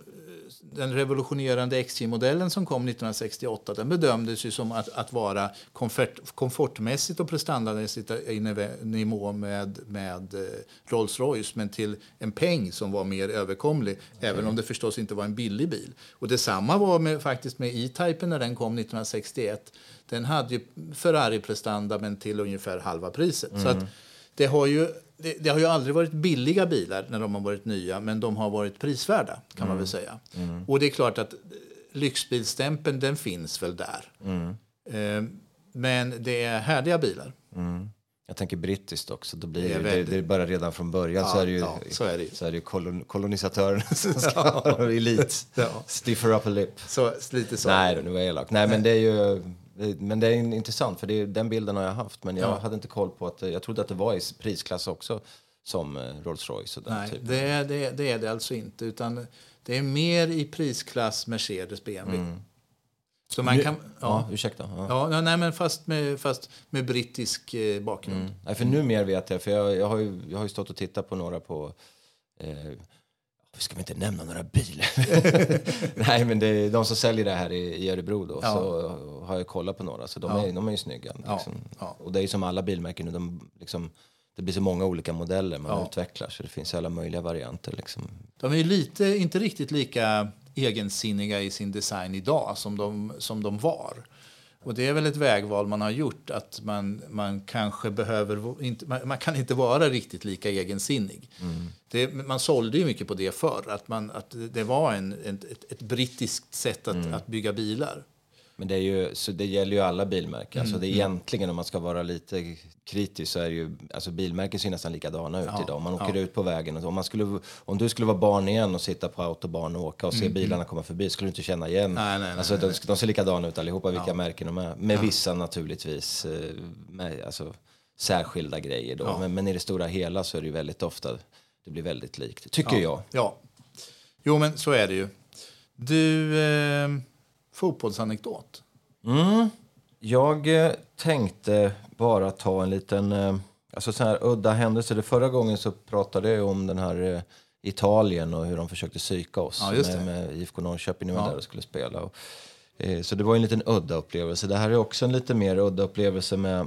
den revolutionerande XJ-modellen som kom 1968 den bedömdes ju som att, att vara komfort, komfortmässigt och prestandamässigt i nivå med, med eh, Rolls-Royce men till en peng som var mer överkomlig, mm. även om det förstås inte var en billig bil. Och Detsamma var med, faktiskt med E-Typen när den kom 1961. Den hade ju Ferrari-prestanda men till ungefär halva priset. Mm. Så att mm. det har ju det, det, har ju aldrig varit billiga bilar när de har varit nya, men de har varit prisvärda kan mm. man väl säga. Mm. Och det är klart att lyxbilstämpeln den finns väl där. Mm. Eh, men det är härliga bilar. Mm. Jag tänker brittiskt också. Då blir det, är det, det bara redan från början ja, så är det ju, ja, så är det. Så är det kolon, kolonisatörerna som ska ha elit. ja. Stiffer upper lip. Så, lite så. Nej, nu var jag elak. Nej, men det är ju men det är intressant, för det är, den bilden har jag haft. Men jag ja. hade inte koll på att, jag trodde att det var i prisklass också. som eh, Rolls Royce. Och den Nej, typen. det är det, det är det alltså inte. Utan det är mer i prisklass Mercedes BMW. Så man kan... Mm. Ja, Ja, ursäkta. Ja. ja, nej, men fast med, fast med brittisk eh, bakgrund. Mm. Nej, för nu mer vet jag, för jag, jag, har ju, jag har ju stått och tittat på några på... Eh, ska vi inte nämna några bilar? Nej, men det är de som säljer det här i, i Örebro då, Ja. så har jag kollat på några, så de, Ja. är, de är ju snygga. Liksom. ja. Och det är ju som alla bilmärken nu, de, liksom, det blir så många olika modeller man utvecklar, så det finns alla möjliga varianter. Liksom. De är ju lite, inte riktigt lika egensinniga i sin design idag som de, som de var. Och det är väl ett vägval man har gjort att man, man kanske behöver inte, man, man kan inte vara riktigt lika egensinnig. Det, man sålde ju mycket på det förr, att, man, att det var en, ett, ett brittiskt sätt att, att bygga bilar. Men det, är ju, så det gäller ju alla bilmärken. Mm, Alltså det är egentligen, om man ska vara lite kritisk, så är ju, alltså bilmärken ser nästan likadana ut Ja, idag. Man åker ja. ut på vägen, och om, man skulle, om du skulle vara barn igen och sitta på autobahn och åka och se bilarna komma förbi, skulle du inte känna igen. Mm, Nej, nej, nej, alltså, de, de ser likadana ut allihopa, vilka märken de är. Med vissa naturligtvis, eh, med, alltså, särskilda grejer då. Men, men i det stora hela så är det ju väldigt ofta, det blir väldigt likt, tycker jag. Ja. Jo, men så är det ju. Du, eh, fotbollsanekdot. Mm. Jag eh, tänkte bara ta en liten... Eh, alltså så här udda händelse. Det förra gången så pratade jag om den här eh, Italien och hur de försökte psyka oss Ja, med, med IFK Norrköping när vi Ja. där och skulle spela. Och, så det var en liten udda upplevelse. Det här är också en lite mer udda upplevelse med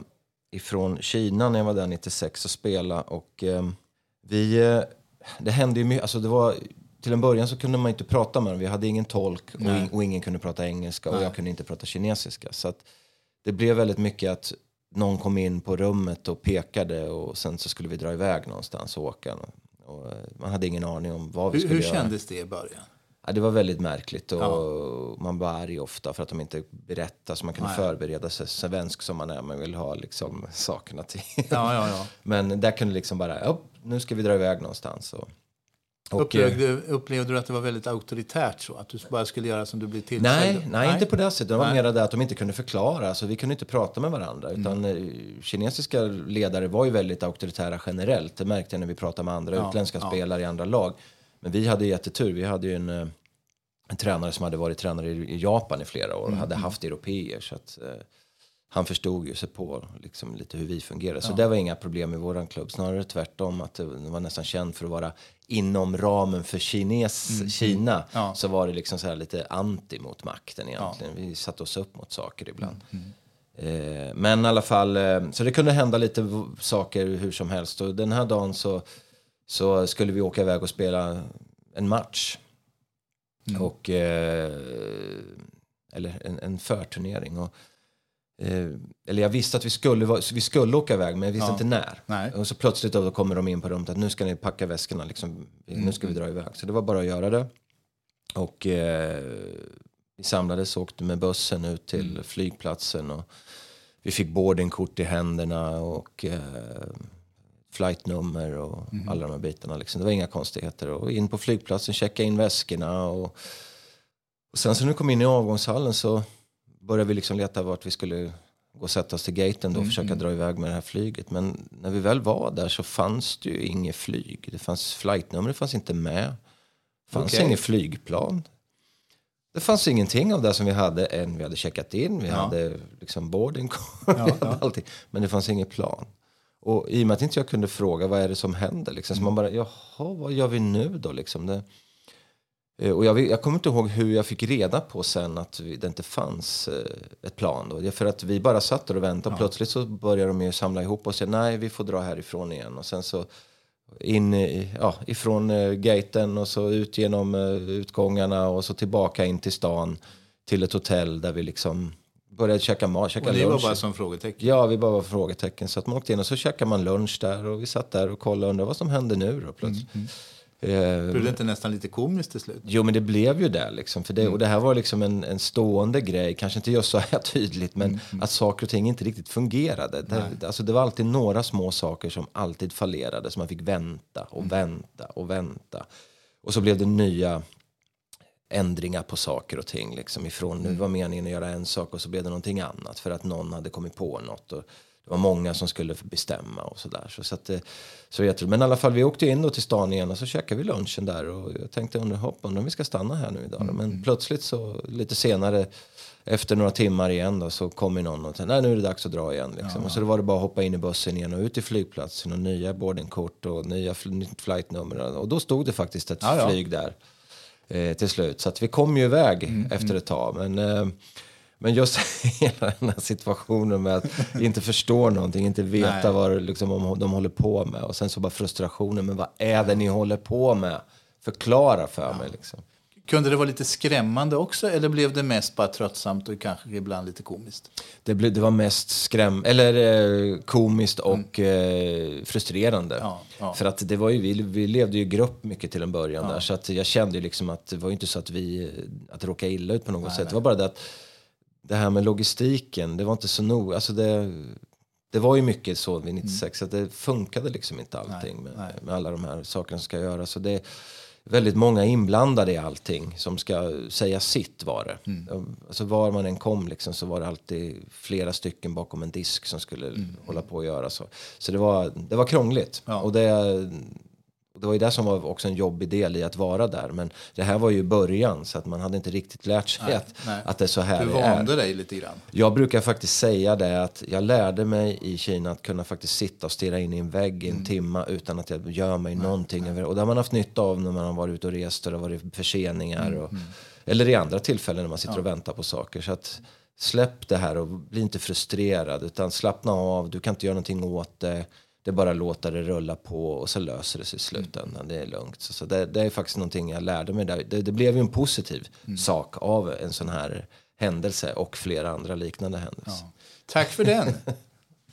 ifrån Kina när jag var där 96 och spela och vi... Det hände ju mycket, alltså det var... Till en början så kunde man inte prata med dem. Vi hade ingen tolk och, in, och ingen kunde prata engelska och Nej. jag kunde inte prata kinesiska. Så att det blev väldigt mycket att någon kom in på rummet och pekade och sen så skulle vi dra iväg någonstans och åka. Och eh, man hade ingen aning om vad vi Hur, skulle hur göra. kändes det i början? Ja, det var väldigt märkligt och Ja. man var arg ofta för att de inte berättade så man kunde Nej. förbereda sig svensk som man är. Man vill ha liksom sakerna till. Ja. Men där kunde liksom bara, upp, nu ska vi dra iväg någonstans. Och, och, eh, upplevde, upplevde du att det var väldigt auktoritärt så? Att du bara skulle göra som du blev tillsagd? Nej, nej, inte på det sättet. Det var Nej. mer det att de inte kunde förklara. Alltså, vi kunde inte prata med varandra. Utan Mm. kinesiska ledare var ju väldigt auktoritära generellt. Det märkte jag när vi pratade med andra Ja, utländska ja. spelare i andra lag. Men vi hade jättetur. Vi hade ju en, eh, en tränare som hade varit tränare i, Japan i flera år och Mm, hade haft europeer. Så att, han förstod ju sig på liksom, lite hur vi fungerade. Så det var inga problem i våran klubb. Snarare tvärtom. att Det var nästan känd för att vara inom ramen för Kines, Kina. Mm, Ja. Så var det liksom så här lite anti mot makten egentligen. Vi satte oss upp mot saker ibland. Mm, Eh, men i alla fall, eh, så det kunde hända lite saker hur som helst. Och den här dagen så, så skulle vi åka iväg och spela en match. Mm. Och, eh, eller en, en förturnering. Och, eh, eller jag visste att vi skulle, vara- vi skulle åka iväg men jag visste Ja. inte när. Nej. Och så plötsligt då, kommer de in på rummet att nu ska ni packa väskorna, liksom, nu ska vi dra iväg. Så det var bara att göra det. Och eh, vi samlades och åkte med bussen ut till flygplatsen. Och vi fick boardingkort i händerna och eh, flightnummer och alla de här bitarna. Liksom. Det var inga konstigheter. Och in på flygplatsen, checka in väskorna. Och, och sen så när vi kom in i avgångshallen så började vi liksom leta vart vi skulle gå och sätta oss till gaten då och försöka dra iväg med det här flyget. Men när vi väl var där så fanns det ju inget flyg. Det fanns flightnummer, det fanns inte med. Det fanns Okej. inget flygplan. Det fanns ingenting av det som vi hade än. Vi hade checkat in, vi Ja. hade liksom boarding Ja, ja. allting. Men det fanns inget plan. Och i och med att inte jag kunde fråga vad är det som händer liksom, så man bara, jaha, vad gör vi nu då liksom? Det, och jag, jag kommer inte ihåg hur jag fick reda på sen att det inte fanns eh, ett plan då. För att vi bara satt där och väntade och plötsligt så började de ju samla ihop och säga nej, vi får dra härifrån igen. Och sen så in ja, ifrån eh, gaten och så ut genom eh, utgångarna och så tillbaka in till stan till ett hotell där vi liksom började käka mat, käka Och det var lunch. bara som frågetecken. Ja, vi bara var frågetecken. Så att man åkte in och så käkade man lunch där och vi satt där och kollade och undrade vad som hände nu då plötsligt. Eh, Blev det inte nästan lite komiskt till slut? Jo, men det blev ju det. Liksom, för det Och det här var liksom en, en stående grej, kanske inte just så här tydligt, men att saker och ting inte riktigt fungerade. Det, alltså, det var alltid några små saker som alltid fallerade, så man fick vänta och vänta och vänta. Och så blev det nya ändringar på saker och ting. Liksom ifrån nu var meningen att göra en sak och så blev det någonting annat för att någon hade kommit på något. Och det var många som skulle bestämma och sådär. Så, så, att, eh, så jag tror, men i alla fall, vi åkte in då till stan igen och så käkade vi lunchen där. Och jag tänkte under hopp om vi ska stanna här nu idag. Mm. Men plötsligt så lite senare efter några timmar igen då, så kommer någon och säger nej nu är det dags att dra igen. Liksom. Ja. Och så då var det bara att hoppa in i bussen igen och ut till flygplatsen och nya boardingkort och nya nytt flightnummer. Och då stod det faktiskt ett ja, ja. flyg där eh, till slut. Så att vi kom ju iväg mm, efter mm. ett tag. Men, eh, men just hela den här situationen med att inte förstå någonting, inte veta vad liksom, de håller på med. Och sen så bara frustrationen, men vad är det ni håller på med? Förklara för mig liksom. Kunde det vara lite skrämmande också eller blev det mest bara tröttsamt och kanske ibland lite komiskt? Det, blev, det var mest skräm eller eh, komiskt och mm. eh, frustrerande. Ja, ja. För att det var ju, vi, vi levde ju i grupp mycket till en början ja. där så att jag kände ju liksom att det var inte så att vi att det råkade illa ut på något nej, sätt. Nej. Det var bara det att det här med logistiken, det var inte så noga. Alltså det, det var ju mycket så vid 96 mm. att det funkade liksom inte allting nej, med, med, alla de här sakerna som ska göras. Så det, väldigt många inblandade i allting som ska säga sitt var det. Mm. Alltså var man än kom liksom, så var det alltid flera stycken bakom en disk som skulle mm. hålla på att göra så. Så det var, det var krångligt. Ja. Och det, det var ju det som var också en jobbig del i att vara där. Men det här var ju början så att man hade inte riktigt lärt sig nej, att, nej. att det är så här Du vande dig lite grann. Jag brukar faktiskt säga det att jag lärde mig i Kina att kunna faktiskt sitta och stirra in i en vägg i en mm. timme utan att jag gör mig nej, någonting. Nej. Och det har man haft nytta av när man har varit ute och rest och det har varit förseningar. Mm, och, mm. Eller i andra tillfällen när man sitter ja. och väntar på saker. Så att släpp det här och bli inte frustrerad utan slappna av. Du kan inte göra någonting åt det det är bara att låta det rulla på och så löser det sig i slutändan. Mm. Det är lugnt. Så, så det, det, är faktiskt någonting jag lärde mig där. Det, det blev ju en positiv mm. sak av en sån här händelse och flera andra liknande händelser. Ja. Tack för den.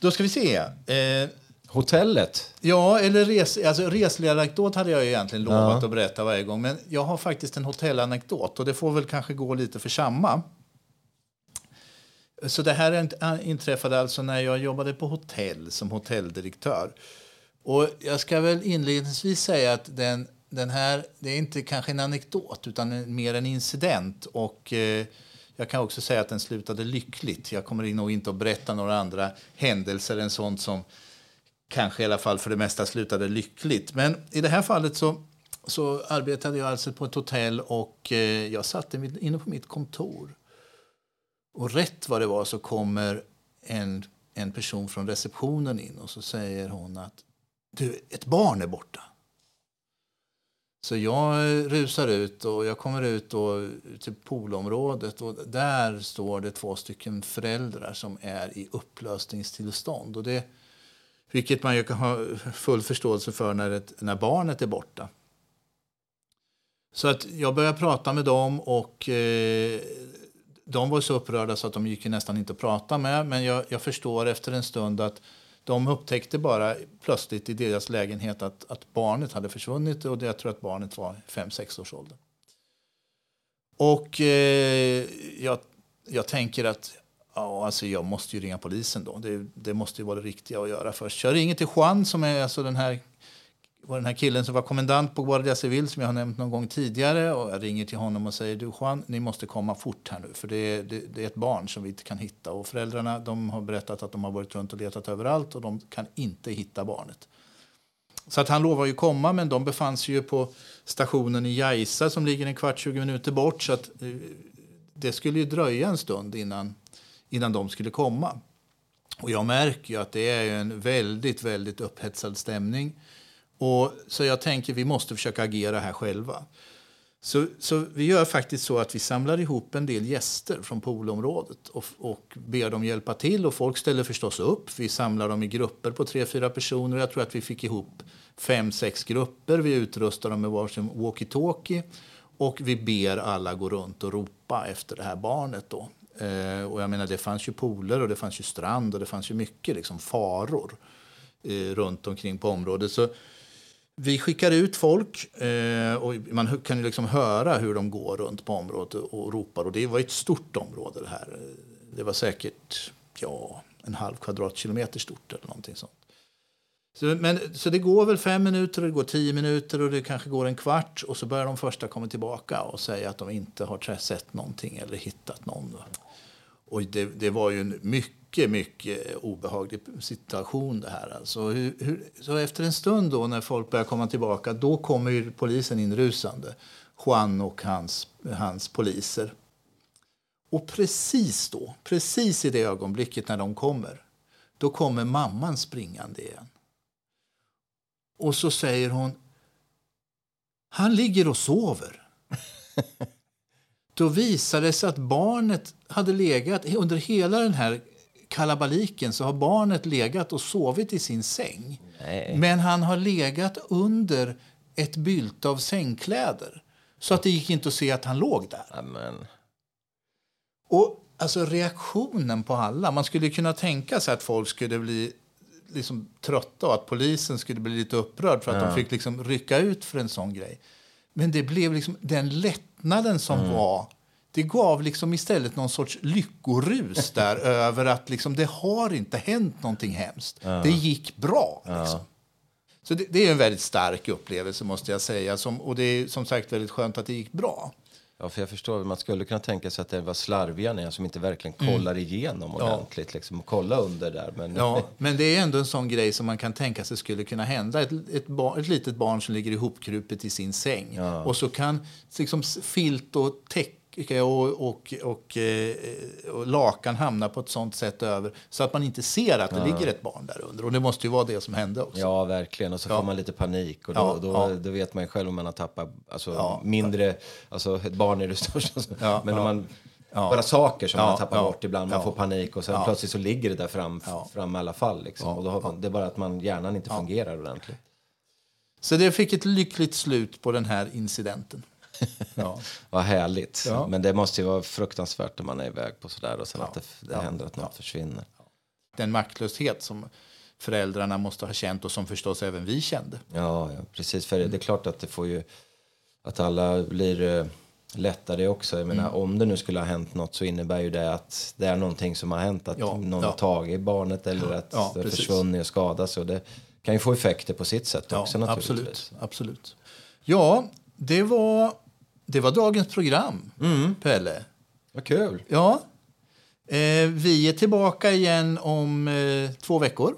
Då ska vi se. Eh, Hotellet? Ja, eller res, alltså reslig hade jag egentligen lovat ja. att berätta varje gång. Men jag har faktiskt en hotellanekdot och det får väl kanske gå lite för samma. Så det här äh, inträffade alltså när jag jobbade på hotell som hotelldirektör. Och jag ska väl inledningsvis säga att den, den här, det är inte kanske en anekdot utan mer en incident. Och eh, jag kan också säga att den slutade lyckligt. Jag kommer nog inte att berätta några andra händelser än sånt som kanske i alla fall för det mesta slutade lyckligt. Men i det här fallet så, så arbetade jag alltså på ett hotell och eh, jag satt inne på mitt kontor. Och rätt vad det var så kommer en, en person från receptionen in och så säger hon att du, ett barn är borta. Så jag rusar ut och jag kommer ut då till poolområdet och där står det två stycken föräldrar som är i upplösningstillstånd. Och det, vilket man ju kan ha full förståelse för när, ett, när barnet är borta. Så att jag börjar prata med dem och eh, de var så upprörda så att de gick nästan inte att prata med. Men jag, jag, förstår efter en stund att de upptäckte bara plötsligt i deras lägenhet att, att barnet hade försvunnit. Och jag tror att barnet var 5-6 års ålder. Och eh, jag, jag tänker att ja, alltså jag måste ju ringa polisen då. Det, det måste ju vara det riktiga att göra först. Jag ringer till Juan som är alltså den här och den här killen som var kommendant på Guardia Civil som jag har nämnt någon gång tidigare. Och jag ringer till honom och säger du Juan, ni måste komma fort här nu för det är, det, det är ett barn som vi inte kan hitta. Och föräldrarna de har berättat att de har varit runt och letat överallt och de kan inte hitta barnet. Så att han lovar ju komma men de befann sig ju på stationen i Jaisa som ligger en kvart, 20 minuter bort. Så att eh, det skulle ju dröja en stund innan, innan de skulle komma. Och jag märker ju att det är en väldigt, väldigt upphetsad stämning. Och, så jag tänker vi måste försöka agera här själva. Så, så vi gör faktiskt så att vi samlar ihop en del gäster från poolområdet och, och ber dem hjälpa till. Och folk ställer förstås upp. Vi samlar dem i grupper på tre, fyra personer. Jag tror att vi fick ihop fem, sex grupper. Vi utrustar dem med varsin walkie-talkie. Och vi ber alla gå runt och ropa efter det här barnet. Då. Eh, och jag menar, det fanns ju pooler och det fanns ju strand och det fanns ju mycket liksom, faror eh, runt omkring på området. Så vi skickar ut folk eh, och man kan ju liksom höra hur de går runt på området och ropar. Och det var ett stort område det här. Det var säkert ja, en halv kvadratkilometer stort eller någonting sånt. Så, men, så det går väl fem minuter, det går tio minuter och det kanske går en kvart och så börjar de första komma tillbaka och säga att de inte har sett någonting eller hittat någon. Och det, det var ju en mycket, mycket obehaglig situation det här. Alltså, hur, hur, så efter en stund då när folk börjar komma tillbaka, då kommer polisen in rusande. Juan och hans, hans poliser. Och precis då, precis i det ögonblicket när de kommer, då kommer mamman springande igen. Och så säger hon, han ligger och sover. Då visade det sig att barnet hade legat, under hela den här kalabaliken så har barnet legat och sovit i sin säng. Nej. Men han har legat under ett bylte av sängkläder. Så att det gick inte att se att han låg där. Amen. Och alltså reaktionen på alla. Man skulle kunna tänka sig att folk skulle bli liksom trötta och att polisen skulle bli lite upprörd för att de fick liksom rycka ut för en sån grej. Men det blev liksom den lättnaden som var det gav liksom istället någon sorts lyckorus där över att liksom, det har inte hänt någonting hemskt. Det gick bra. Liksom. Så det, det är en väldigt stark upplevelse måste jag säga. Som, och det är som sagt väldigt skönt att det gick bra. Ja, för jag förstår, man skulle kunna tänka sig att det var slarviga ner som inte verkligen kollar igenom ordentligt. Liksom, och kolla under där. Men, Ja, men det är ändå en sån grej som man kan tänka sig skulle kunna hända. Ett, ett, bar, ett litet barn som ligger ihopkrupet i sin säng. Och så kan liksom filt och täcke och, och, och, eh, och lakan hamna på ett sånt sätt över så att man inte ser att det ligger ett barn där under. Och det måste ju vara det som hände också. Ja, verkligen. Och så får man lite panik. Och då, Ja, då, ja. då vet man ju själv om man har tappat alltså, Ja. mindre... Alltså, ett barn är det största. Ja, men om ja. man... Ja. Bara saker som Ja, man tappar ja, bort ibland. Man ja. får panik och sen Ja. plötsligt så ligger det där fram, Ja. fram i alla fall. Liksom. och då har man, det är bara att man, hjärnan inte fungerar ordentligt. Så det fick ett lyckligt slut på den här incidenten. Ja. Vad härligt. Ja. Men det måste ju vara fruktansvärt när man är iväg på sådär och sen att det, det Ja. händer att något försvinner. Den maktlöshet som föräldrarna måste ha känt och som förstås även vi kände. Ja, ja precis. För det är klart att det får ju... Att alla blir eh, lättare också. Jag menar, om det nu skulle ha hänt något så innebär ju det att det är någonting som har hänt. Att Ja, någon ja. har tagit barnet eller att ja, det försvunnit och skadats. Och det kan ju få effekter på sitt sätt också naturligtvis. absolut, absolut. Ja, det var, det var dagens program, Pelle. Vad kul. Ja. Eh, vi är tillbaka igen om eh, två veckor.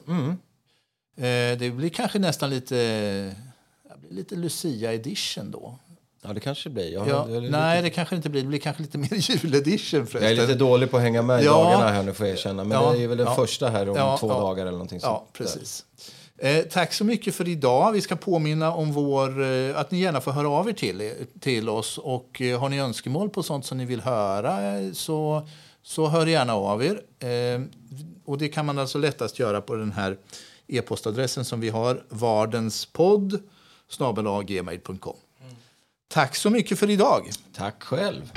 Eh, det blir kanske nästan lite, det blir lite Lucia edition då. Ja, det kanske det blir. Jag, Ja, jag, är nej, det kanske inte blir. Det blir kanske lite mer juledition förresten. jag är lite dålig på att hänga med i Ja. dagarna här nu får jag erkänna. Men Ja, det är väl den ja. första här om två dagar eller någonting Ja, sånt. precis. Eh, tack så mycket för idag. Vi ska påminna om vår, eh, att ni gärna får höra av er till, till oss. Och eh, har ni önskemål på sånt som ni vill höra eh, så, så hör gärna av er. Eh, och det kan man alltså lättast göra på den här e-postadressen som vi har, vardenspodd snabel-a gmail.com. Tack så mycket för idag. Tack själv.